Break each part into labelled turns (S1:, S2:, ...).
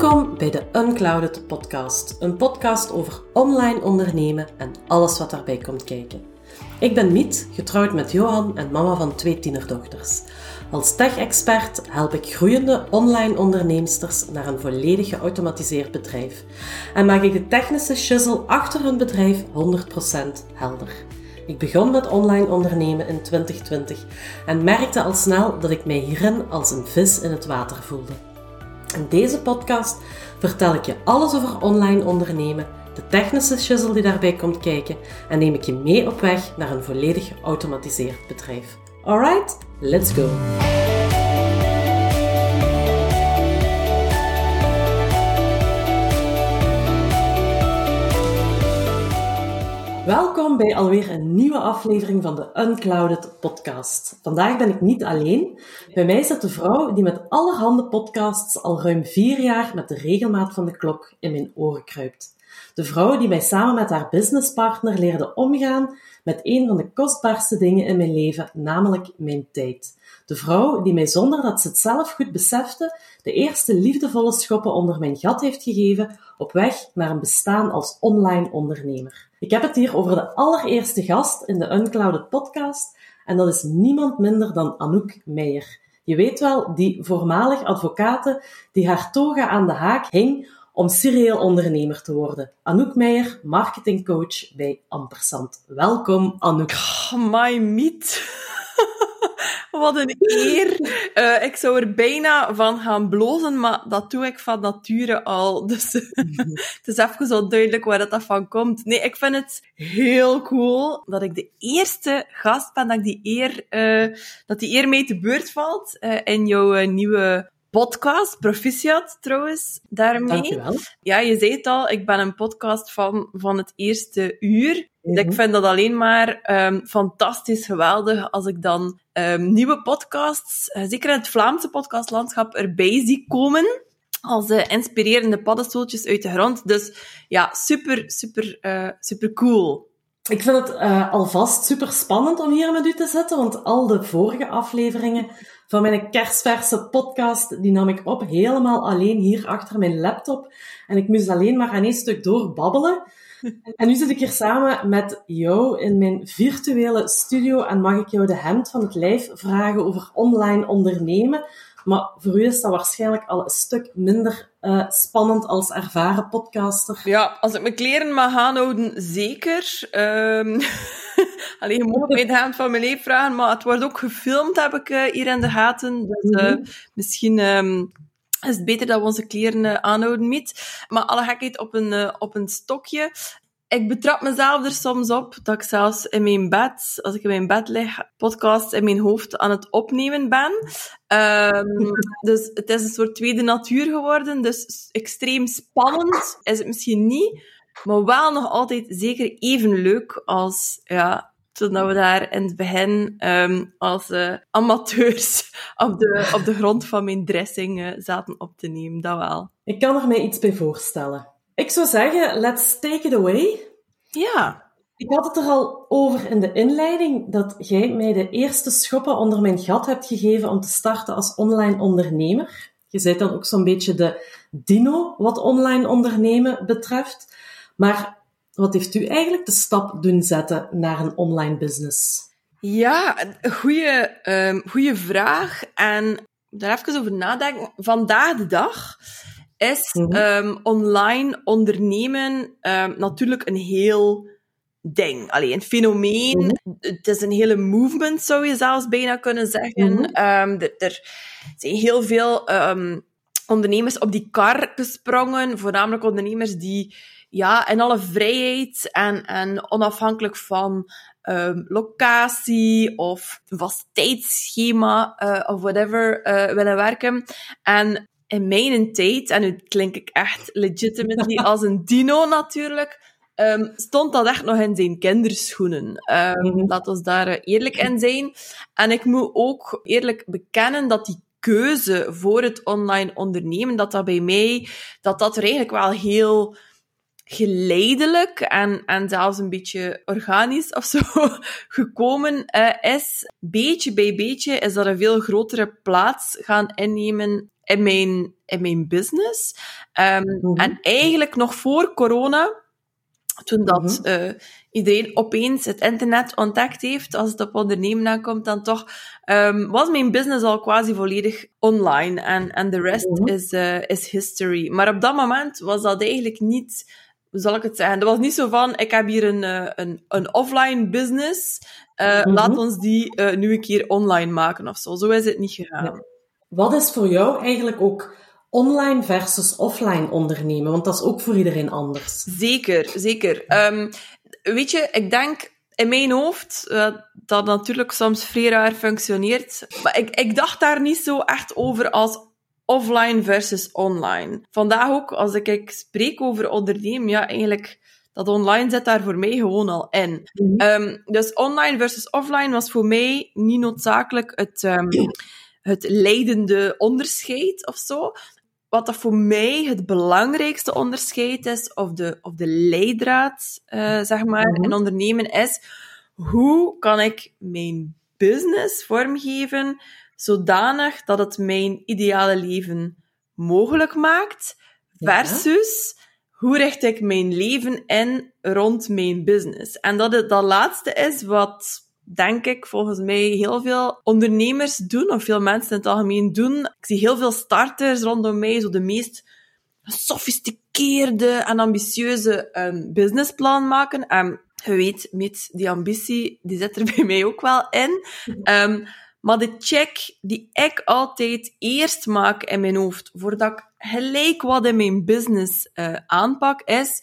S1: Welkom bij de Unclouded Podcast, een podcast over online ondernemen en alles wat daarbij komt kijken. Ik ben Miet, getrouwd met Johan en mama van twee tienerdochters. Als tech-expert help ik groeiende online onderneemsters naar een volledig geautomatiseerd bedrijf en maak ik de technische shizzle achter hun bedrijf 100% helder. Ik begon met online ondernemen in 2020 en merkte al snel dat ik mij hierin als een vis in het water voelde. In deze podcast vertel ik je alles over online ondernemen, de technische shizzle die daarbij komt kijken en neem ik je mee op weg naar een volledig geautomatiseerd bedrijf. Alright, let's go! Welkom bij alweer een nieuwe aflevering van de Unclouded Podcast. Vandaag ben ik niet alleen. Bij mij zit de vrouw die met allerhande podcasts al ruim vier jaar met de regelmaat van de klok in mijn oren kruipt. De vrouw die mij samen met haar businesspartner leerde omgaan met een van de kostbaarste dingen in mijn leven, namelijk mijn tijd. De vrouw die mij zonder dat ze het zelf goed besefte, de eerste liefdevolle schoppen onder mijn gat heeft gegeven op weg naar een bestaan als online ondernemer. Ik heb het hier over de allereerste gast in de Unclouded podcast en dat is niemand minder dan Anouk Meijer. Je weet wel, die voormalig advocate die haar toga aan de haak hing om serieel ondernemer te worden. Anouk Meijer, marketingcoach bij Ampersand. Welkom, Anouk.
S2: Oh, my meat. Wat een eer. Uh, ik zou er bijna van gaan blozen, maar dat doe ik van nature al. Dus het is even zo duidelijk waar dat van komt. Nee, ik vind het heel cool dat ik de eerste gast ben, dat, ik die, eer, uh, dat die eer mee te beurt valt uh, in jouw nieuwe podcast. Proficiat trouwens, daarmee.
S1: Dankjewel.
S2: Ja, je zei het al, ik ben een podcast van, van het eerste uur. Dus ik vind dat alleen maar um, fantastisch geweldig als ik dan um, nieuwe podcasts, uh, zeker in het Vlaamse podcastlandschap, erbij zie komen. Als uh, inspirerende paddenstoeltjes uit de grond. Dus ja, super, super, uh, super cool.
S1: Ik vind het uh, alvast super spannend om hier met u te zitten, want al de vorige afleveringen van mijn kerstverse podcast, die nam ik op helemaal alleen hier achter mijn laptop. En ik moest alleen maar aan één stuk doorbabbelen. En nu zit ik hier samen met jou in mijn virtuele studio en mag ik jou de hemd van het lijf vragen over online ondernemen. Maar voor u is dat waarschijnlijk al een stuk minder uh, spannend als ervaren podcaster.
S2: Ja, als ik mijn kleren mag aanhouden, zeker. Um, alleen, je mag mij de hemd van mijn lijf vragen, maar het wordt ook gefilmd, heb ik uh, hier in de gaten. Dus uh, misschien um, is het beter dat we onze kleren uh, aanhouden, met. Maar alle gekheid op een, uh, op een stokje. Ik betrap mezelf er soms op dat ik zelfs in mijn bed, als ik in mijn bed lig, podcast in mijn hoofd aan het opnemen ben. Um, dus het is een soort tweede natuur geworden. Dus extreem spannend is het misschien niet, maar wel nog altijd zeker even leuk als ja, toen we daar in het begin um, als uh, amateurs op de, op de grond van mijn dressing uh, zaten op te nemen. Dat wel.
S1: Ik kan er mij iets bij voorstellen. Ik zou zeggen, let's take it away.
S2: Ja.
S1: Ik had het er al over in de inleiding dat jij mij de eerste schoppen onder mijn gat hebt gegeven om te starten als online ondernemer. Je bent dan ook zo'n beetje de dino wat online ondernemen betreft. Maar wat heeft u eigenlijk de stap doen zetten naar een online business?
S2: Ja, een goede, um, goede vraag. En daar even over nadenken. Vandaag de dag is mm -hmm. um, online ondernemen um, natuurlijk een heel ding. Alleen een fenomeen. Mm -hmm. Het is een hele movement, zou je zelfs bijna kunnen zeggen. Mm -hmm. er, er, zijn heel veel ondernemers op die kar gesprongen. Voornamelijk ondernemers die ja, in alle vrijheid en, en onafhankelijk van um, locatie of vast tijdschema uh, of whatever uh, willen werken. En in mijn tijd, en nu klink ik echt legitimately als een dino natuurlijk, um, stond dat echt nog in zijn kinderschoenen. Um, mm -hmm. Laat ons daar uh, eerlijk in zijn. En ik moet ook eerlijk bekennen dat die keuze voor het online ondernemen, dat dat bij mij, dat dat er eigenlijk wel heel geleidelijk en, en zelfs een beetje organisch of zo gekomen uh, is. Beetje bij beetje is dat een veel grotere plaats gaan innemen in mijn, in mijn business. Um, mm En eigenlijk nog voor corona, toen dat mm -hmm. uh, iedereen opeens het internet ontdekt heeft, als het op ondernemen aankomt, dan toch um, was mijn business al quasi volledig online. En, de rest mm -hmm. is, uh, is history. Maar op dat moment was dat eigenlijk niet hoe zal ik het zeggen? Dat was niet zo van, ik heb hier een, uh, een, een offline business, uh, mm -hmm. laat ons die nu een keer online maken of zo. Zo is het niet gegaan. Ja.
S1: Wat is voor jou eigenlijk ook online versus offline ondernemen? Want dat is ook voor iedereen anders.
S2: Zeker, zeker. Um, weet je, ik denk in mijn hoofd uh, dat natuurlijk soms vrij raar functioneert. Maar ik, ik dacht daar niet zo echt over als offline versus online. Vandaag ook, als ik, ik spreek over ondernemen, ja, eigenlijk, dat online zit daar voor mij gewoon al in. Mm -hmm. um, dus online versus offline was voor mij niet noodzakelijk het, um, het leidende onderscheid of zo. Wat dat voor mij het belangrijkste onderscheid is, of de, of de leidraad, uh, zeg maar, mm -hmm. in ondernemen is, hoe kan ik mijn business vormgeven zodanig dat het mijn ideale leven mogelijk maakt, versus ja. hoe richt ik mijn leven in rond mijn business. En dat het dat laatste is wat, denk ik, volgens mij heel veel ondernemers doen, of veel mensen in het algemeen doen. Ik zie heel veel starters rondom mij, zo de meest gesofisticeerde en ambitieuze um, businessplan maken. En je weet, met die ambitie, die zit er bij mij ook wel in. Um, maar de check die ik altijd eerst maak in mijn hoofd, voordat ik gelijk wat in mijn business uh, aanpak, is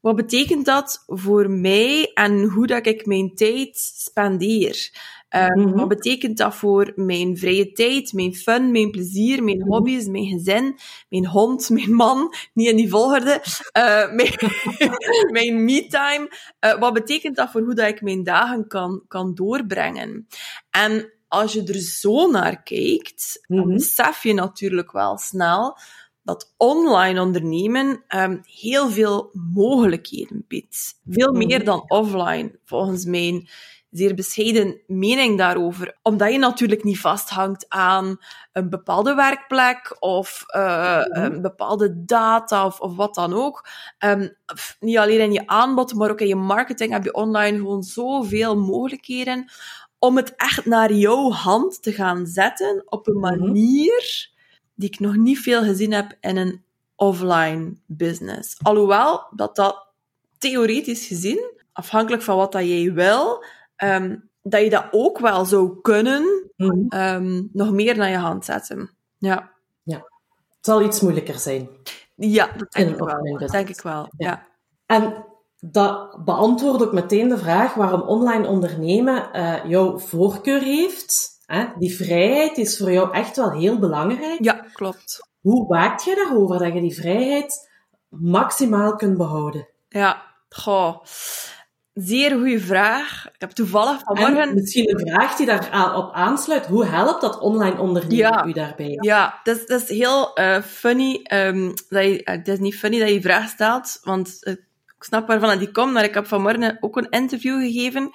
S2: wat betekent dat voor mij en hoe dat ik mijn tijd spendeer? Mm -hmm. Wat betekent dat voor mijn vrije tijd, mijn fun, mijn plezier, mijn hobby's, mijn gezin, mijn hond, mijn man, niet in die volgorde, uh, mijn, mijn me-time? Uh, wat betekent dat voor hoe dat ik mijn dagen kan, kan doorbrengen? En als je er zo naar kijkt, dan besef je natuurlijk wel snel dat online ondernemen um, heel veel mogelijkheden biedt. Veel meer dan offline, volgens mijn zeer bescheiden mening daarover. Omdat je natuurlijk niet vasthangt aan een bepaalde werkplek of uh, een bepaalde data of, of wat dan ook. Um, niet alleen in je aanbod, maar ook in je marketing heb je online gewoon zoveel mogelijkheden om het echt naar jouw hand te gaan zetten op een manier die ik nog niet veel gezien heb in een offline business. Alhoewel dat dat theoretisch gezien, afhankelijk van wat dat jij wil, um, dat je dat ook wel zou kunnen mm -hmm. um, nog meer naar je hand zetten. Ja.
S1: ja. Het zal iets moeilijker zijn.
S2: Ja, dat denk, ik wel. Dat denk ik wel. Ja. ja.
S1: En dat beantwoordt ook meteen de vraag waarom online ondernemen uh, jouw voorkeur heeft. Hè? Die vrijheid is voor jou echt wel heel belangrijk.
S2: Ja, klopt.
S1: Hoe waakt je daarover dat je die vrijheid maximaal kunt behouden?
S2: Ja, goh. Zeer goede vraag. Ik heb toevallig vanmorgen...
S1: En misschien een vraag die daarop aansluit. Hoe helpt dat online ondernemen ja, u daarbij?
S2: Ja, dat is, dat is heel uh, funny. Um, dat je, uh, het is niet funny dat je die vraag stelt, want uh, ik snap waarvan die komt, maar ik heb vanmorgen ook een interview gegeven.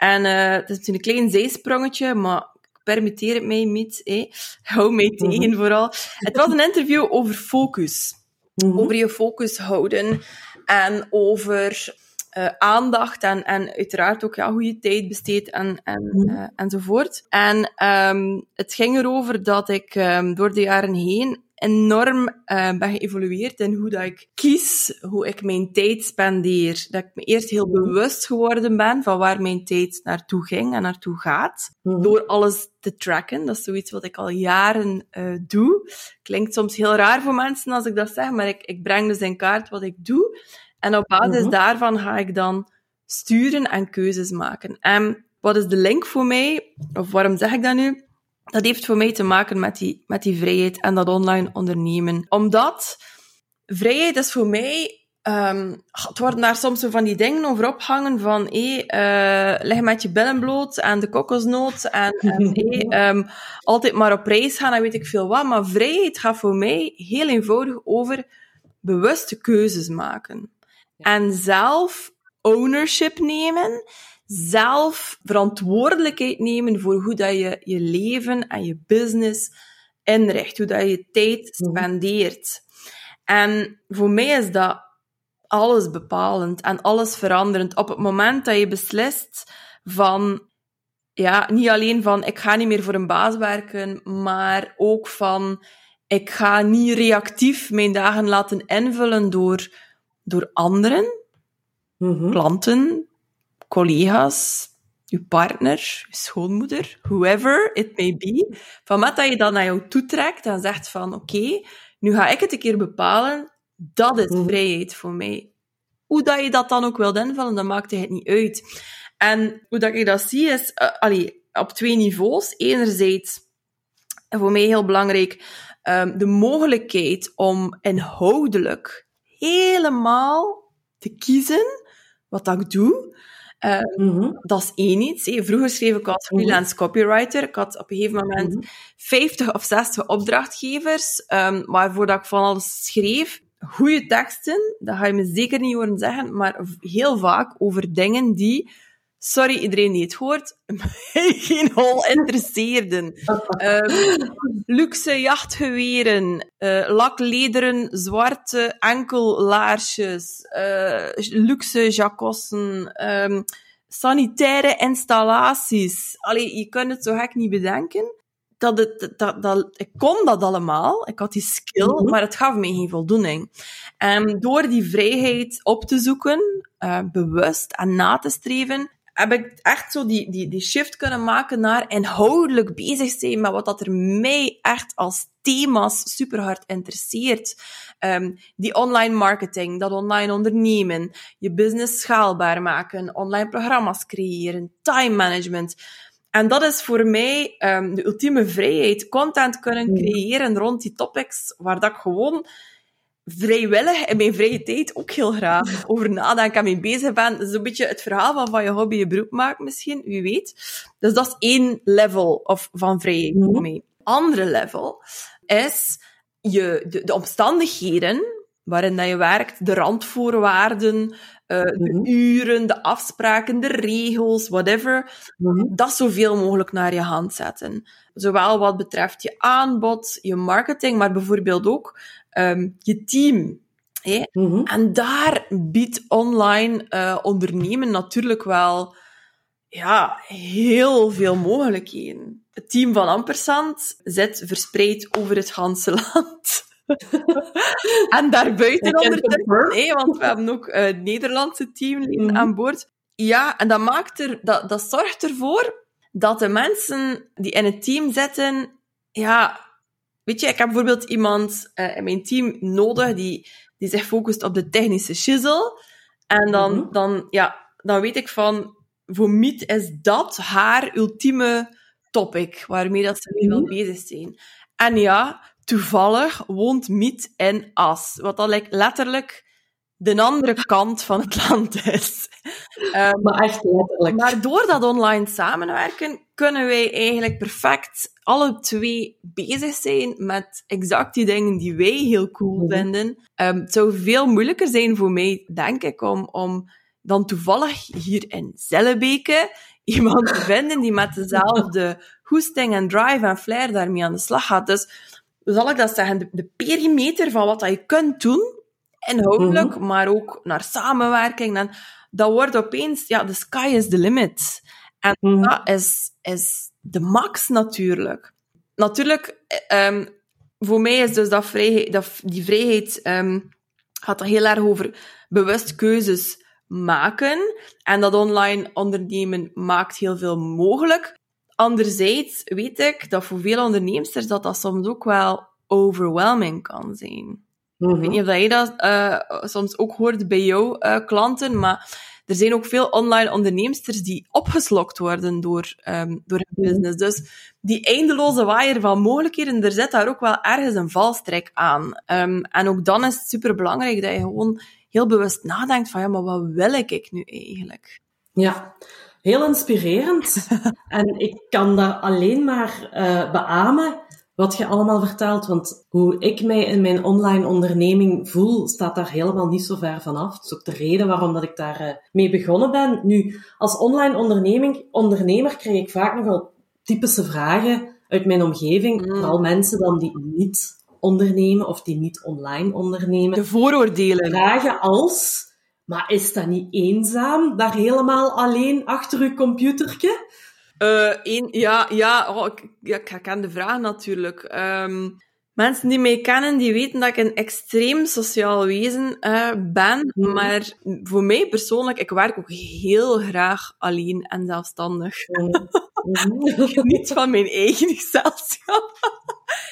S2: En uh, het is een klein zijsprongetje, maar ik permitteer het mij niet. Eh. Hou mij mhm. tegen vooral. Het was een interview over focus. Mm -hmm. Over je focus houden. En over uh, aandacht en, en uiteraard ook ja, hoe je tijd besteedt en, en, mm. uh, enzovoort. En um, het ging erover dat ik um, door de jaren heen enorm uh, ben geëvolueerd in hoe dat ik kies, hoe ik mijn tijd spendeer. Dat ik me eerst heel bewust geworden ben van waar mijn tijd naartoe ging en naartoe gaat. Mm. Door alles te tracken. Dat is zoiets wat ik al jaren uh, doe. Klinkt soms heel raar voor mensen als ik dat zeg, maar ik, ik breng dus in kaart wat ik doe. En op basis -hmm. daarvan ga ik dan sturen en keuzes maken. En wat is de link voor mij? Of waarom zeg ik dat nu? Dat heeft voor mij te maken met die, met die vrijheid en dat online ondernemen. Omdat vrijheid is voor mij Um, het worden daar soms zo van die dingen over ophangen van hé, hey, uh, leg met je billen bloot en de kokosnoot en, en hey, um, altijd maar op reis gaan en weet ik veel wat. Maar vrijheid gaat voor mij heel eenvoudig over bewuste keuzes maken. En zelf ownership nemen zelf verantwoordelijkheid nemen voor hoe dat je je leven en je business inricht, hoe dat je tijd
S1: Mhm.
S2: spendeert. En voor mij is dat alles bepalend en alles veranderend. Op het moment dat je beslist van, ja, niet alleen van ik ga niet meer voor een baas werken, maar ook van ik ga niet reactief mijn dagen laten invullen door, door anderen,
S1: Mhm.
S2: klanten, collega's, je partner, je schoonmoeder, whoever it may be. Van met dat je dat naar jou toetrekt en zegt van oké, nu ga ik het een keer bepalen, dat is
S1: Mhm.
S2: vrijheid voor mij. Hoe dat je dat dan ook wilt invullen, dat maakt het niet uit. En hoe dat ik dat zie is, allee, op twee niveaus. Enerzijds, en voor mij heel belangrijk, ehm, de mogelijkheid om inhoudelijk helemaal te kiezen wat dat ik doe. Eh,
S1: Mhm.
S2: dat is één iets. Vroeger schreef ik als
S1: Mhm.
S2: freelance copywriter. Ik had op een gegeven moment
S1: Mhm.
S2: 50 of 60 opdrachtgevers, ehm, waarvoor dat ik van alles schreef. Goede teksten, dat ga je me zeker niet horen zeggen, maar heel vaak over dingen die, sorry iedereen die het hoort, mij geen hol interesseerden. Ehm, luxe jachtgeweren, eh, laklederen, zwarte enkellaarsjes, eh, luxe jacossen, ehm, sanitaire installaties. Allee, je kunt het zo gek niet bedenken. Dat het, dat, dat, ik kon dat allemaal, ik had die skill,
S1: Mhm.
S2: maar het gaf mij geen voldoening. En door die vrijheid op te zoeken, eh, bewust en na te streven, heb ik echt zo die, die, die shift kunnen maken naar inhoudelijk bezig zijn met wat dat er mij echt als thema's super hard interesseert. Ehm, die online marketing, dat online ondernemen, je business schaalbaar maken, online programma's creëren, time management. En dat is voor mij ehm, de ultieme vrijheid. Content kunnen
S1: Mm.
S2: creëren rond die topics waar dat ik gewoon vrijwillig in mijn vrije tijd ook heel graag over nadenk en mee bezig ben. Dat is een beetje het verhaal van van je hobby je beroep maken misschien, wie weet. Dus dat is één level of, van vrijheid
S1: Mhm.
S2: voor mij. Andere level is je, de, de omstandigheden waarin dat je werkt, de randvoorwaarden, eh, de
S1: Mhm.
S2: uren, de afspraken, de regels, whatever,
S1: Mhm.
S2: dat zoveel mogelijk naar je hand zetten. Zowel wat betreft je aanbod, je marketing, maar bijvoorbeeld ook ehm, je team.
S1: Mhm.
S2: En daar biedt online eh, ondernemen natuurlijk wel ja, heel veel mogelijkheden. Het team van Ampersand zit verspreid over het ganse land. en daarbuiten ondertussen, hè, want we hebben ook eh Nederlandse teamleden
S1: Mhm.
S2: aan boord. Ja, en dat, maakt er, dat, dat zorgt ervoor dat de mensen die in het team zitten, ja, weet je, ik heb bijvoorbeeld iemand eh, in mijn team nodig die, die zich focust op de technische shizzle. En dan,
S1: Mhm.
S2: dan, ja, dan weet ik van, voor Miet is dat haar ultieme topic, waarmee dat ze mee wil
S1: Mhm.
S2: bezig zijn. En ja, toevallig woont Miet in As, wat dan like, letterlijk de andere kant van het land is. Ehm,
S1: Maar echt letterlijk.
S2: maar door dat online samenwerken kunnen wij eigenlijk perfect alle twee bezig zijn met exact die dingen die wij heel cool
S1: Mhm.
S2: vinden. Ehm, het zou veel moeilijker zijn voor mij, denk ik, om, om dan toevallig hier in Zellebeke iemand te vinden die met dezelfde goesting en drive en flair daarmee aan de slag gaat. Dus zal ik dat zeggen? De, de perimeter van wat dat je kunt doen, inhoudelijk, maar ook naar samenwerking. En dat wordt opeens, ja, the sky is the limit. En
S1: Mhm.
S2: dat is, is de max natuurlijk. Natuurlijk, eh, ehm, voor mij is dus dat vrijheid, dat, die vrijheid ehm, gaat dat heel erg over bewust keuzes maken. En dat online ondernemen maakt heel veel mogelijk. Anderzijds weet ik dat voor veel onderneemsters dat dat soms ook wel overwhelming kan zijn. Ik weet
S1: Mhm.
S2: niet of dat je dat eh, soms ook hoort bij jouw eh, klanten, maar er zijn ook veel online onderneemsters die opgeslokt worden door, ehm, door hun
S1: Mhm.
S2: business. Dus die eindeloze waaier van mogelijkheden, er zit daar ook wel ergens een valstrik aan. Ehm, en ook dan is het superbelangrijk dat je gewoon heel bewust nadenkt van, ja, maar wat wil ik nu eigenlijk?
S1: Ja, heel inspirerend. en ik kan daar alleen maar eh beamen wat je allemaal vertelt. Want hoe ik mij in mijn online onderneming voel, staat daar helemaal niet zo ver vanaf. Dat is ook de reden waarom dat ik daar eh, mee begonnen ben. Nu, als online onderneming, ondernemer krijg ik vaak nogal typische vragen uit mijn omgeving,
S2: Mm.
S1: vooral mensen dan die niet ondernemen of die niet online ondernemen,
S2: De vooroordelen.
S1: vragen als, maar is dat niet eenzaam, daar helemaal alleen achter uw computertje?
S2: Één, ja, ja, oh, ik, ja, ik herken de vraag natuurlijk. Ehm, mensen die mij kennen, die weten dat ik een extreem sociaal wezen eh, ben.
S1: Mhm.
S2: Maar voor mij persoonlijk, ik werk ook heel graag alleen en zelfstandig.
S1: Mhm.
S2: Niet van mijn eigen gezelschap.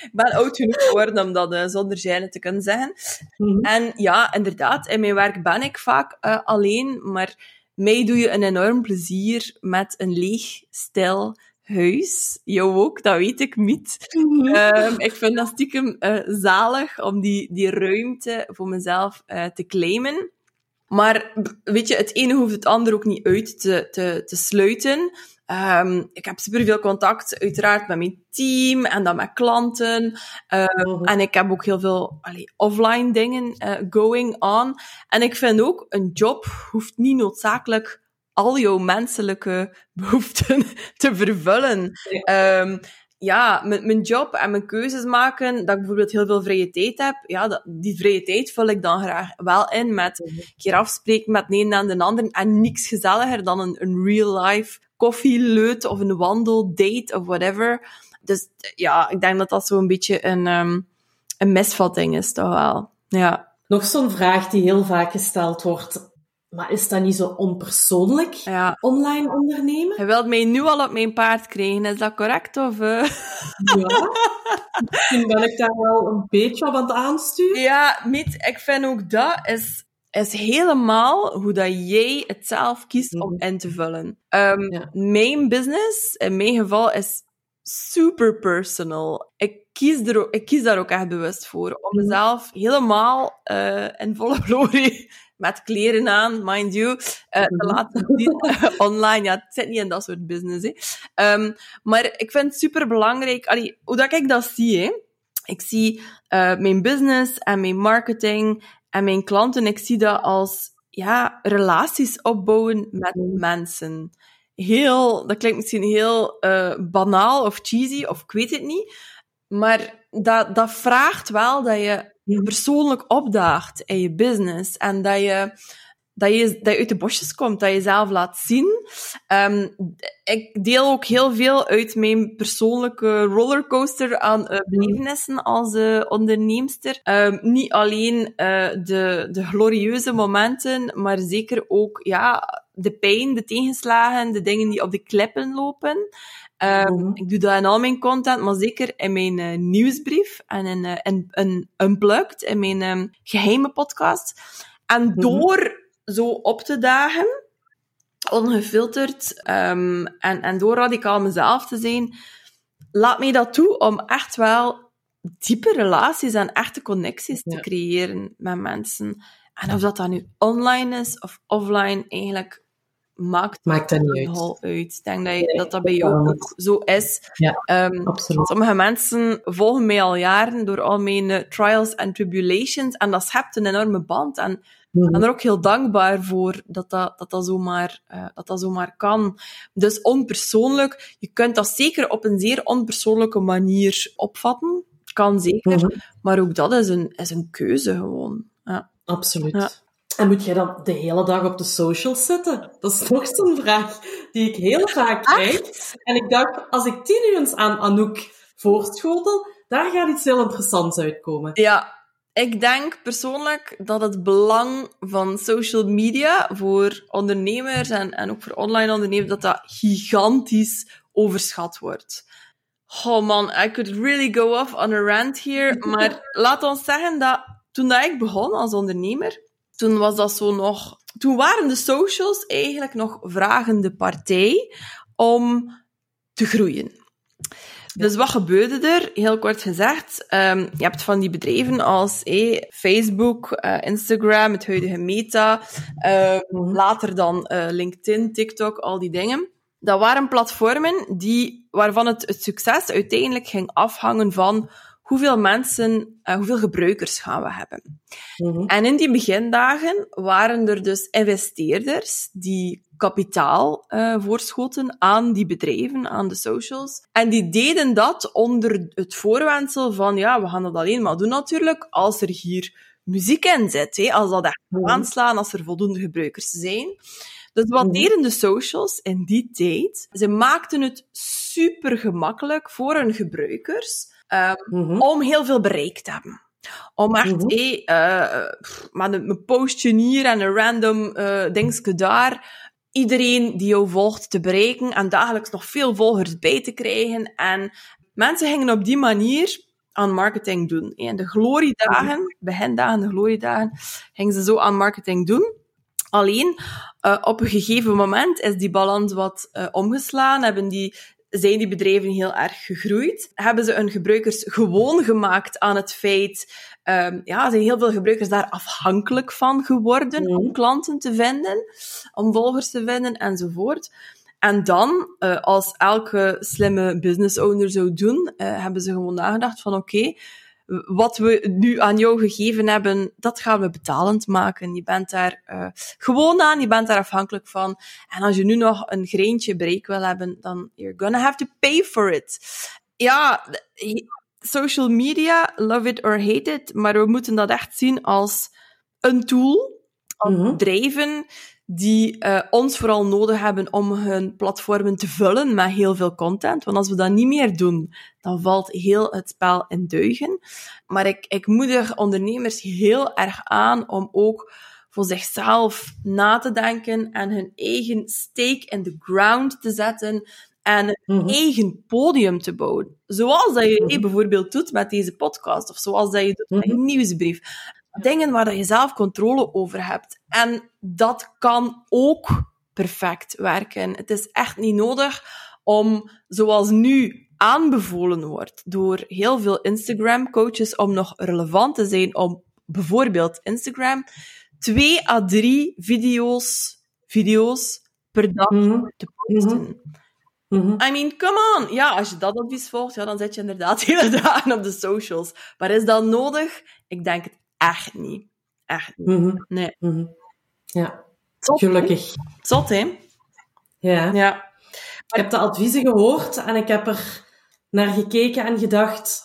S2: ik ben oud genoeg geworden om dat eh, zonder zijne te kunnen zeggen.
S1: Mhm.
S2: En ja, inderdaad, in mijn werk ben ik vaak alleen, maar mij doe je een enorm plezier met een leeg, stil huis. Jou ook, dat weet ik niet. Ehm, ik vind dat stiekem eh, zalig om die, die ruimte voor mezelf eh, te claimen. Maar weet je, het ene hoeft het ander ook niet uit te, te, te sluiten. Ehm, ik heb superveel contact, uiteraard, met mijn team en dan met klanten. Ehm,
S1: Mhm.
S2: En ik heb ook heel veel allee, offline dingen eh, going on. En ik vind ook, een job hoeft niet noodzakelijk al jouw menselijke behoeften te vervullen.
S1: Nee.
S2: Ehm, ja, mijn, mijn job en mijn keuzes maken, dat ik bijvoorbeeld heel veel vrije tijd heb, ja, dat, die vrije tijd vul ik dan graag wel in met
S1: Mhm.
S2: een keer afspreken met de een en de ander. En niks gezelliger dan een, een real-life koffieleut of een wandeldate of whatever. Dus ja, ik denk dat dat zo'n beetje een, ehm, een misvatting is, toch wel. Ja.
S1: Nog zo'n vraag die heel vaak gesteld wordt. Maar is dat niet zo onpersoonlijk,
S2: ja.
S1: online ondernemen?
S2: Je wilt mij nu al op mijn paard krijgen, is dat correct? Of, eh?
S1: Ja. Misschien ben ik daar wel een beetje op aan het aansturen.
S2: Ja, niet. Ik vind ook dat is, is helemaal hoe dat jij het zelf kiest om
S1: Mhm.
S2: in te vullen.
S1: Ja.
S2: Mijn business, in mijn geval, is super personal. Ik kies, er ook, ik kies daar ook echt bewust voor. Om
S1: Mhm.
S2: mezelf helemaal eh, in volle glorie, met kleren aan, mind you, eh, te
S1: Mhm.
S2: laten zien online. Ja, het zit niet in dat soort business. Hè. Ehm, maar ik vind het super belangrijk, allee, hoe dat ik dat zie, hè. Ik zie eh, mijn business en mijn marketing en mijn klanten, ik zie dat als ja, relaties opbouwen met
S1: Mhm.
S2: mensen. Heel, dat klinkt misschien heel eh, banaal of cheesy, of ik weet het niet. Maar dat, dat vraagt wel dat je persoonlijk opdaagt in je business. En dat je, dat je, dat je uit de bosjes komt, dat je jezelf laat zien. Ehm, ik deel ook heel veel uit mijn persoonlijke rollercoaster aan eh, belevenissen als eh, onderneemster. Ehm, niet alleen eh, de, de glorieuze momenten, maar zeker ook ja, de pijn, de tegenslagen, de dingen die op de klippen lopen. Ehm,
S1: Mhm.
S2: Ik doe dat in al mijn content, maar zeker in mijn nieuwsbrief en in, eh, in, in Unplugged, in mijn geheime podcast. En
S1: Mhm.
S2: door zo op te dagen, ongefilterd, ehm, en, en door radicaal mezelf te zijn, laat mij dat toe om echt wel diepe relaties en echte connecties te
S1: Ja.
S2: creëren met mensen. En of dat dan nu online is of offline, eigenlijk maakt
S1: Maakt dat niet uit.
S2: uit. Ik denk dat je, dat, dat bij jou ook zo is.
S1: Ja,
S2: Ehm,
S1: Absoluut.
S2: Sommige mensen volgen mij al jaren door al mijn eh, trials en tribulations en dat schept een enorme band. En ik
S1: Mhm.
S2: ben er ook heel dankbaar voor dat dat, dat, dat, zomaar, eh, dat dat zomaar kan. Dus onpersoonlijk, je kunt dat zeker op een zeer onpersoonlijke manier opvatten. Kan zeker,
S1: Mhm.
S2: maar ook dat is een, is een keuze gewoon. Ja.
S1: Absoluut.
S2: Ja.
S1: En moet jij dan de hele dag op de socials zitten? Dat is nog zo'n vraag die ik heel vaak krijg. En ik dacht, als ik die nu eens aan Anouk voorschotel, daar gaat iets heel interessants uitkomen.
S2: Ja, ik denk persoonlijk dat het belang van social media voor ondernemers en, en ook voor online ondernemers, dat dat gigantisch overschat wordt. Oh man, I could really go off on a rant here, maar laat ons zeggen dat toen dat ik begon als ondernemer, toen was dat zo nog... Toen waren de socials eigenlijk nog vragende partij om te groeien. Dus wat gebeurde er? Heel kort gezegd, ehm, je hebt van die bedrijven als eh, Facebook, eh, Instagram, het huidige Meta, eh,
S1: Mhm.
S2: later dan eh, LinkedIn, TikTok, al die dingen. Dat waren platformen die, waarvan het, het succes uiteindelijk ging afhangen van hoeveel mensen, uh, hoeveel gebruikers gaan we hebben. Mm En in die begindagen waren er dus investeerders die kapitaal uh, voorschoten aan die bedrijven, aan de socials. En die deden dat onder het voorwendsel van, ja, we gaan dat alleen maar doen natuurlijk als er hier muziek in zit. Hè? Als dat echt mm aanslaan, als er voldoende gebruikers zijn. Dus wat mhm. deden de socials in die tijd? Ze maakten het super gemakkelijk voor hun gebruikers um, om heel veel bereik te hebben. Om echt, mm hey, uh, maar een, postje hier en een random uh, dingetje daar iedereen die jou volgt te bereiken en dagelijks nog veel volgers bij te krijgen. En mensen gingen op die manier aan marketing doen. En de gloriedagen, begindagen, de gloriedagen, gingen ze zo aan marketing doen. Alleen, uh, op een gegeven moment is die balans wat uh, omgeslaan, hebben die, zijn die bedrijven heel erg gegroeid, hebben ze hun gebruikers gewoon gemaakt aan het feit, um, ja, zijn heel veel gebruikers daar afhankelijk van geworden om klanten te vinden, om volgers te vinden enzovoort. En dan, uh, als elke slimme business owner zou doen, uh, hebben ze gewoon nagedacht van oké, okay, wat we nu aan jou gegeven hebben, dat gaan we betalend maken. Je bent daar uh, gewoon aan, je bent daar afhankelijk van. En als je nu nog een greintje bereik wil hebben, dan you're gonna have to pay for it. Ja, social media, love it or hate it, maar we moeten dat echt zien als een tool, als mm bedrijven die uh, ons vooral nodig hebben om hun platformen te vullen met heel veel content. Want als we dat niet meer doen, dan valt heel het spel in duigen. Maar ik, ik moedig ondernemers heel erg aan om ook voor zichzelf na te denken en hun eigen stake in the ground te zetten en een mhm. eigen podium te bouwen. Zoals dat je mm bijvoorbeeld doet met deze podcast, of zoals dat je doet met mhm. een nieuwsbrief dingen waar je zelf controle over hebt. En dat kan ook perfect werken. Het is echt niet nodig om, zoals nu aanbevolen wordt door heel veel Instagram-coaches, om nog relevant te zijn op bijvoorbeeld Instagram, twee à drie video's, video's per dag mhm. te posten. Mhm. I mean, come on. Ja, als je dat advies volgt, ja, dan zit je inderdaad hele dagen op de socials. Maar is dat nodig? Ik denk het echt niet. Echt niet. Mhm. Nee.
S1: Mhm. Ja, gelukkig.
S2: Zot, hè?
S1: Ja.
S2: ja.
S1: Ik heb de adviezen gehoord en ik heb er naar gekeken en gedacht...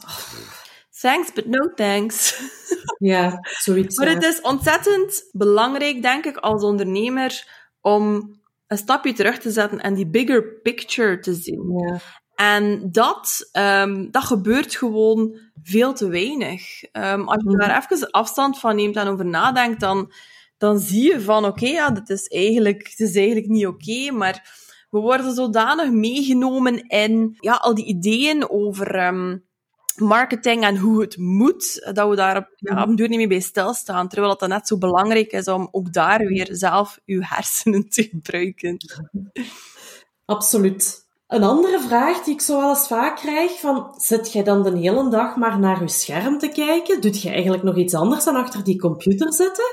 S2: Thanks, but no thanks.
S1: Ja, zoiets.
S2: Maar het is ontzettend belangrijk, denk ik, als ondernemer, om een stapje terug te zetten en die bigger picture te zien. Ja. En dat, um, dat gebeurt gewoon veel te weinig. Um, als je mhm. daar even afstand van neemt en over nadenkt, dan, dan zie je van, oké, okay, ja, dit is eigenlijk, het is eigenlijk niet oké, okay, maar we worden zodanig meegenomen in ja, al die ideeën over um, marketing en hoe het moet, dat we daar op, ja, op een duur niet meer bij stilstaan. Terwijl het net zo belangrijk is om ook daar weer zelf uw hersenen te gebruiken.
S1: Absoluut. Een andere vraag die ik zo wel eens vaak krijg, van, zit jij dan de hele dag maar naar je scherm te kijken? Doet je eigenlijk nog iets anders dan achter die computer zitten?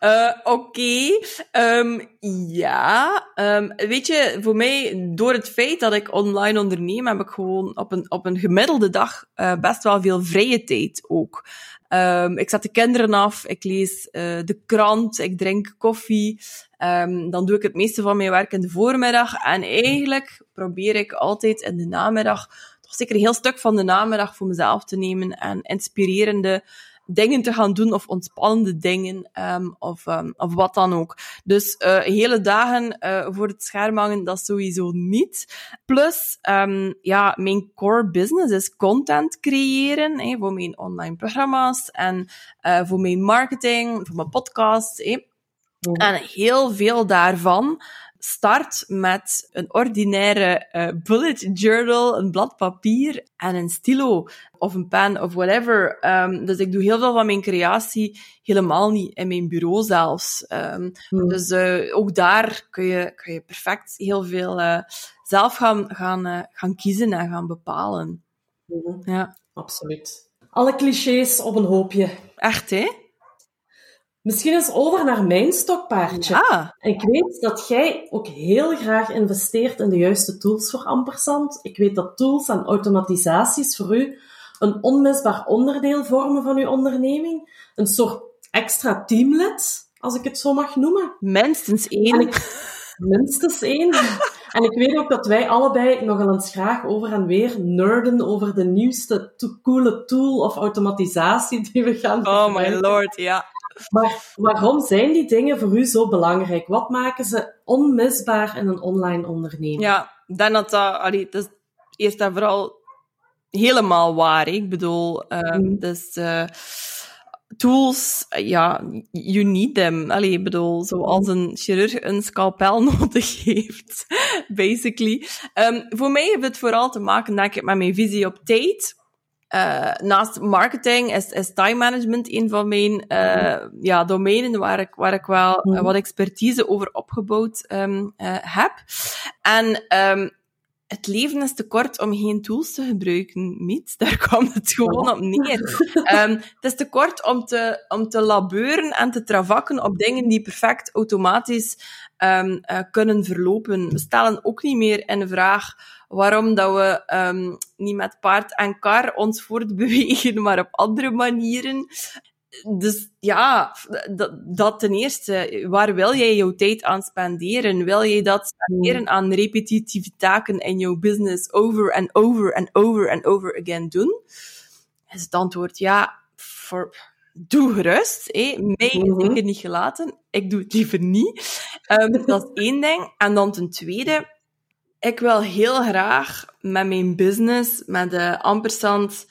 S2: Uh, Oké, ehm, ja. Um, weet je, voor mij, door het feit dat ik online onderneem, heb ik gewoon op een, op een gemiddelde dag uh, best wel veel vrije tijd ook. Um, ik zet de kinderen af, ik lees uh, de krant, ik drink koffie. Um, dan doe ik het meeste van mijn werk in de voormiddag. En eigenlijk probeer ik altijd in de namiddag, toch zeker een heel stuk van de namiddag voor mezelf te nemen en inspirerende dingen te gaan doen of ontspannende dingen um, of, um, of wat dan ook. Dus uh, hele dagen uh, voor het scherm hangen, dat sowieso niet. Plus, um, ja, mijn core business is content creëren voor mijn online programma's en uh, voor mijn marketing, voor mijn podcast. En heel veel daarvan start met een ordinaire uh, bullet journal, een blad papier en een stilo of een pen of whatever. Um, dus ik doe heel veel van mijn creatie helemaal niet in mijn bureau zelfs. Um, Dus uh, ook daar kun je, kun je perfect heel veel uh, zelf gaan, gaan, gaan kiezen en gaan bepalen.
S1: Mhm. Ja. Absoluut. Alle clichés op een hoopje.
S2: Echt, hè?
S1: Misschien eens over naar mijn stokpaardje.
S2: Ja.
S1: Ik weet dat jij ook heel graag investeert in de juiste tools voor Ampersand. Ik weet dat tools en automatisaties voor u een onmisbaar onderdeel vormen van uw onderneming. Een soort extra teamlid, als ik het zo mag noemen.
S2: Minstens
S1: En
S2: één.
S1: ik, minstens één. En ik weet ook dat wij allebei nogal eens graag over en weer nerden over de nieuwste to- coole tool of automatisatie die we gaan
S2: Oh my lord, ja.
S1: Maar waarom zijn die dingen voor u zo belangrijk? Wat maken ze onmisbaar in een online onderneming?
S2: Ja, denk dat dat, allee, dat is eerst en vooral helemaal waar. Ik bedoel, ehm,
S1: Mm.
S2: dus eh, tools, eh, ja, you need them. Allee, ik bedoel, zoals een chirurg een scalpel nodig heeft, basically. Ehm, voor mij heeft het vooral te maken, denk ik, met mijn visie op tijd. Eh, naast marketing is, is time management een van mijn eh, ja, domeinen waar ik, waar ik wel eh,
S1: Mhm.
S2: wat expertise over opgebouwd ehm, eh, heb. En ehm, het leven is te kort om geen tools te gebruiken, Miet. Daar kwam het gewoon op neer. Ehm, het is te kort om te, om te labeuren en te travakken op dingen die perfect automatisch kunnen verlopen. We stellen ook niet meer in de vraag waarom dat we ehm, niet met paard en kar ons voortbewegen, maar op andere manieren. Dus ja, dat, dat ten eerste. Waar wil jij jouw tijd aan spenderen? Wil je dat spenderen aan repetitieve taken in jouw business over en over en over en over again doen? Is het antwoord ja, voor, doe gerust. Hé. Mij is
S1: Mhm.
S2: zeker niet gelaten. Ik doe het liever niet. Ehm, dat is één ding. En dan ten tweede, ik wil heel graag met mijn business, met de ampersand,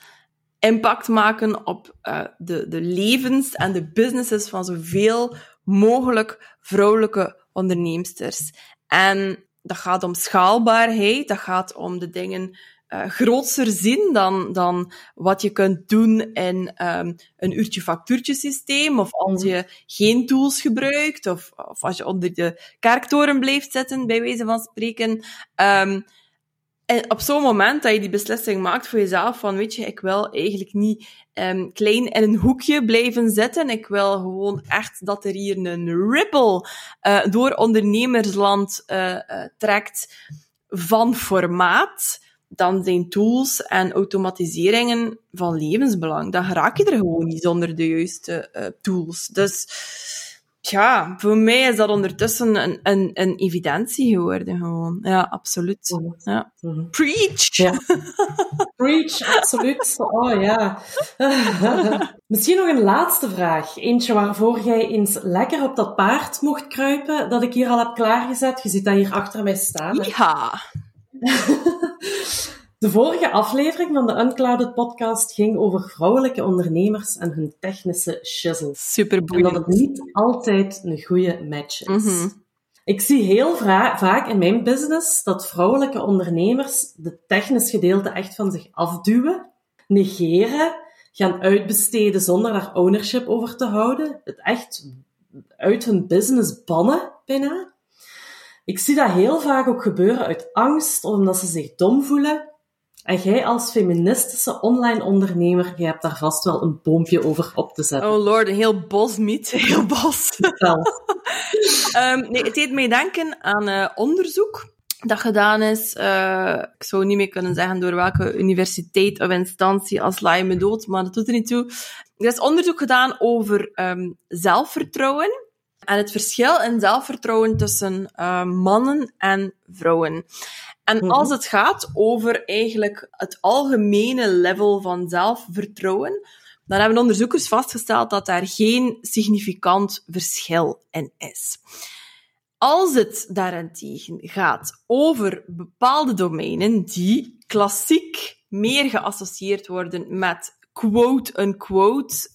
S2: impact maken op uh, de, de levens en de businesses van zoveel mogelijk vrouwelijke onderneemsters. En dat gaat om schaalbaarheid, dat gaat om de dingen uh, grootser zien dan, dan wat je kunt doen in um, een uurtje factuurtjesysteem, of als je geen tools gebruikt, of, of als je onder de kerktoren blijft zitten, bij wijze van spreken. Um, en op zo'n moment dat je die beslissing maakt voor jezelf van, weet je, ik wil eigenlijk niet um, klein in een hoekje blijven zitten. Ik wil gewoon echt dat er hier een ripple uh, door ondernemersland uh, uh, trekt van formaat. Dan zijn tools en automatiseringen van levensbelang. Dan raak je er gewoon niet zonder de juiste tools. Dus ja, voor mij is dat ondertussen een, een, een evidentie geworden gewoon. Ja, absoluut. Ja. Preach!
S1: Ja. Preach, absoluut. Oh ja. Misschien nog een laatste vraag. Eentje waarvoor jij eens lekker op dat paard mocht kruipen, dat ik hier al heb klaargezet. Je ziet dat hier achter mij staan.
S2: Ja.
S1: De vorige aflevering van de Unclouded podcast ging over vrouwelijke ondernemers en hun technische shizzle.
S2: Super
S1: En dat het niet altijd een goede match is.
S2: Mm -hmm.
S1: Ik zie heel vaak in mijn business dat vrouwelijke ondernemers de technisch gedeelte echt van zich afduwen, negeren, gaan uitbesteden zonder daar ownership over te houden, het echt uit hun business bannen bijna. Ik zie dat heel vaak ook gebeuren uit angst, omdat ze zich dom voelen. En jij als feministische online ondernemer, jij hebt daar vast wel een boompje over op te zetten.
S2: Oh lord, een heel bos niet, heel bos. um, nee, het deed mij denken aan uh, onderzoek dat gedaan is. Uh, ik zou niet meer kunnen zeggen door welke universiteit of instantie als laai me dood, maar dat doet er niet toe. Er is onderzoek gedaan over um, zelfvertrouwen en het verschil in zelfvertrouwen tussen uh, mannen en vrouwen. En -hmm. als het gaat over eigenlijk het algemene level van zelfvertrouwen, dan hebben onderzoekers vastgesteld dat daar geen significant verschil in is. Als het daarentegen gaat over bepaalde domeinen die klassiek meer geassocieerd worden met quote-unquote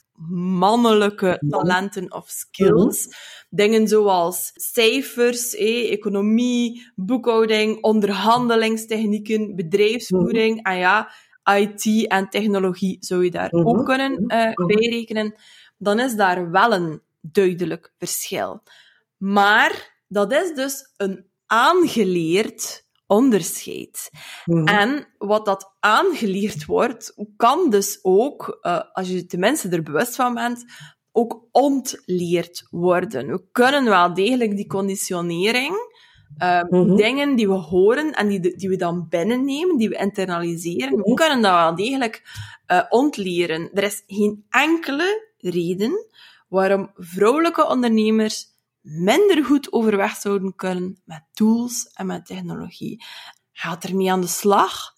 S2: mannelijke talenten of skills. Dingen zoals cijfers, eh, economie, boekhouding, onderhandelingstechnieken, bedrijfsvoering. En ja, IT en technologie zou je daar ook kunnen uh, bijrekenen. Dan is daar wel een duidelijk verschil. Maar dat is dus een aangeleerd onderscheid. Mm. En wat dat aangeleerd wordt, kan dus ook, uh, als je tenminste er bewust van bent, ook ontleerd worden. We kunnen wel degelijk die conditionering, uh, dingen die we horen en die, die we dan binnennemen, die we internaliseren, we kunnen dat wel degelijk uh, ontleren. Er is geen enkele reden waarom vrouwelijke ondernemers minder goed overweg zouden kunnen met tools en met technologie. Ga ermee aan de slag.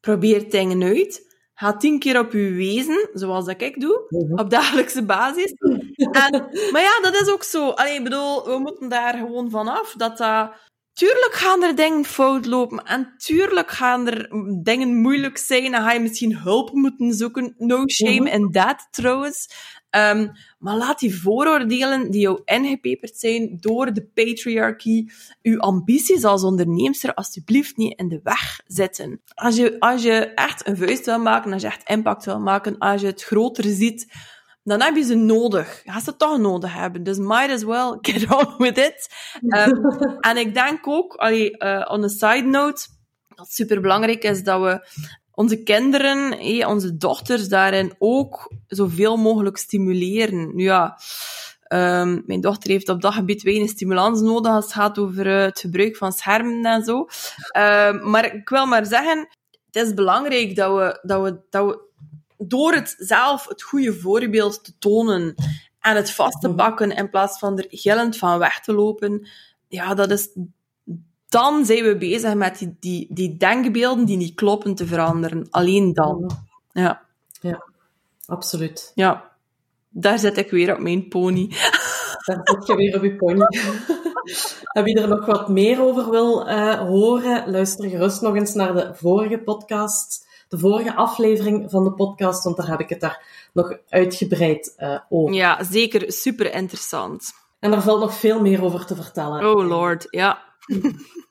S2: Probeer dingen uit. Ga tien keer op je wezen, zoals dat ik doe, mhm. op dagelijkse basis. En, maar ja, dat is ook zo. Allee, ik bedoel, we moeten daar gewoon vanaf dat dat... Tuurlijk gaan er dingen fout lopen en tuurlijk gaan er dingen moeilijk zijn en ga je misschien hulp moeten zoeken. No shame mhm. in that, trouwens. Um, maar laat die vooroordelen die jou ingepeperd zijn door de patriarchie, uw ambities als onderneemster, alsjeblieft niet in de weg zetten. Als je, als je echt een vuist wil maken, als je echt impact wil maken, als je het groter ziet, dan heb je ze nodig. Je gaat ze toch nodig hebben. Dus might as well get on with it. Um, en ik denk ook, allee, uh, on a side note, dat het super belangrijk is dat we onze kinderen, onze dochters daarin ook zoveel mogelijk stimuleren. Nu ja, um, mijn dochter heeft op dat gebied weinig stimulans nodig als het gaat over uh, het gebruik van schermen en zo. Um, maar ik wil maar zeggen, het is belangrijk dat we, dat we, dat we door het zelf het goede voorbeeld te tonen en het vast te pakken in plaats van er gillend van weg te lopen, ja, dat is dan zijn we bezig met die, die, die denkbeelden die niet kloppen te veranderen. Alleen dan. Ja.
S1: Ja, absoluut.
S2: Ja. Daar zit ik weer op mijn pony.
S1: Daar zit je weer op je pony. en wie er nog wat meer over wil uh, horen, luister gerust nog eens naar de vorige podcast. De vorige aflevering van de podcast, want daar heb ik het daar nog uitgebreid uh, over.
S2: Ja, zeker. Super interessant.
S1: En daar valt nog veel meer over te vertellen.
S2: Oh lord, ja.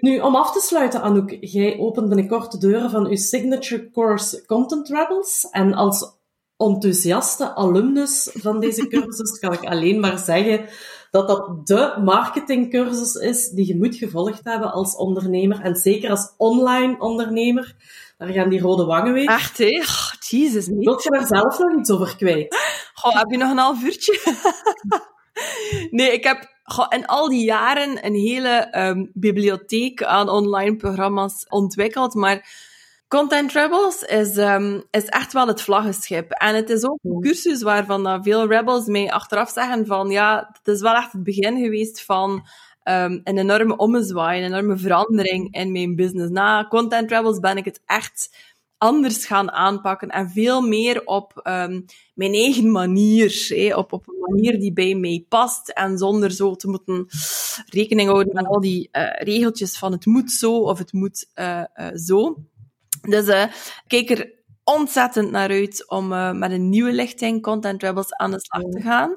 S1: Nu, om af te sluiten, Anouk, jij opent binnenkort de deuren van uw signature course Content Rebels. En als enthousiaste alumnus van deze cursus kan ik alleen maar zeggen dat dat de marketingcursus is die je moet gevolgd hebben als ondernemer. En zeker als online ondernemer. Daar gaan die rode wangen weer.
S2: Echt, hè? Oh, Jesus.
S1: Wil je daar zelf nog iets over kwijt?
S2: Goh, heb je nog een half uurtje? nee, ik heb in al die jaren een hele um, bibliotheek aan online programma's ontwikkeld, maar Content Rebels is, um, is echt wel het vlaggenschip. En het is ook een cursus waarvan dat veel rebels mij achteraf zeggen van ja, het is wel echt het begin geweest van um, een enorme ommezwaai, een enorme verandering in mijn business. Na Content Rebels ben ik het echt anders gaan aanpakken en veel meer op um, mijn eigen manier, op, op een manier die bij mij past en zonder zo te moeten rekening houden met al die uh, regeltjes van het moet zo of het moet uh, uh, zo. Dus kijk er ontzettend naar uit om uh, met een nieuwe lichting Content Rebels aan de slag te gaan.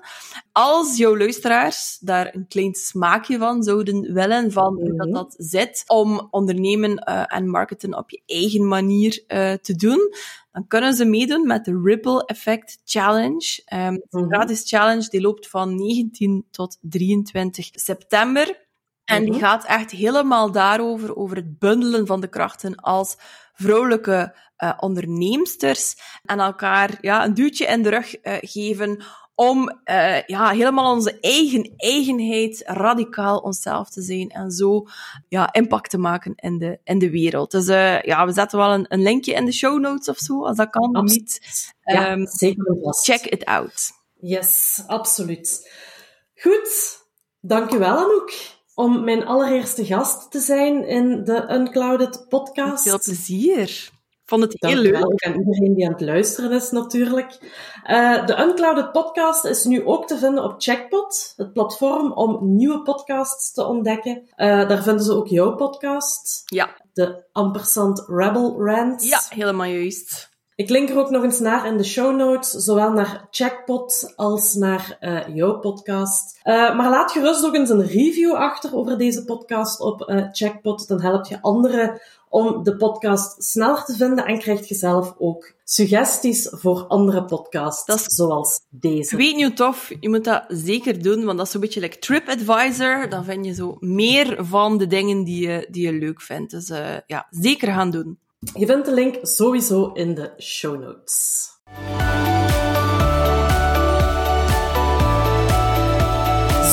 S2: Als jouw luisteraars daar een klein smaakje van zouden willen, van hoe dat, mhm. dat zit, om ondernemen uh, en marketen op je eigen manier uh, te doen, dan kunnen ze meedoen met de Ripple Effect Challenge. Um, een gratis challenge die loopt van 19 tot 23 september. En die mhm. gaat echt helemaal daarover, over het bundelen van de krachten als vrouwelijke uh, onderneemsters en elkaar ja, een duwtje in de rug uh, geven om uh, ja, helemaal onze eigen eigenheid radicaal onszelf te zijn en zo ja, impact te maken in de, in de wereld. Dus ja, we zetten wel een, een linkje in de show notes of zo, als dat kan.
S1: Absoluut. Niet. Ja, um, zeker
S2: Check it out.
S1: Yes, absoluut. Goed, dankjewel Anouk om mijn allereerste gast te zijn in de Unclouded podcast.
S2: Veel plezier vond het heel leuk.
S1: Ook aan iedereen die aan het luisteren is, natuurlijk. Uh, de Unclouded podcast is nu ook te vinden op Checkpot, het platform om nieuwe podcasts te ontdekken. Uh, daar vinden ze ook jouw podcast.
S2: Ja.
S1: De Ampersand Rebel Rant.
S2: Ja, helemaal juist.
S1: Ik link er ook nog eens naar in de show notes, zowel naar Checkpot als naar uh, jouw podcast. Uh, maar laat gerust ook eens een review achter over deze podcast op uh, Checkpot. Dan help je anderen om de podcast sneller te vinden en krijg je zelf ook suggesties voor andere podcasts, dat is, zoals deze.
S2: Ik weet niet tof, je moet dat zeker doen, want dat is een beetje like TripAdvisor. Dan vind je zo meer van de dingen die je, die je leuk vindt. Dus ja, zeker gaan doen.
S1: Je vindt de link sowieso in de show notes.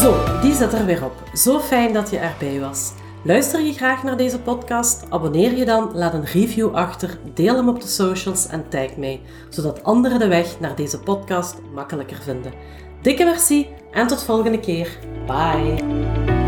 S1: Zo, die zit er weer op. Zo fijn dat je erbij was. Luister je graag naar deze podcast? Abonneer je dan, laat een review achter, deel hem op de socials en tag mij, zodat anderen de weg naar deze podcast makkelijker vinden. Dikke merci en tot volgende keer. Bye.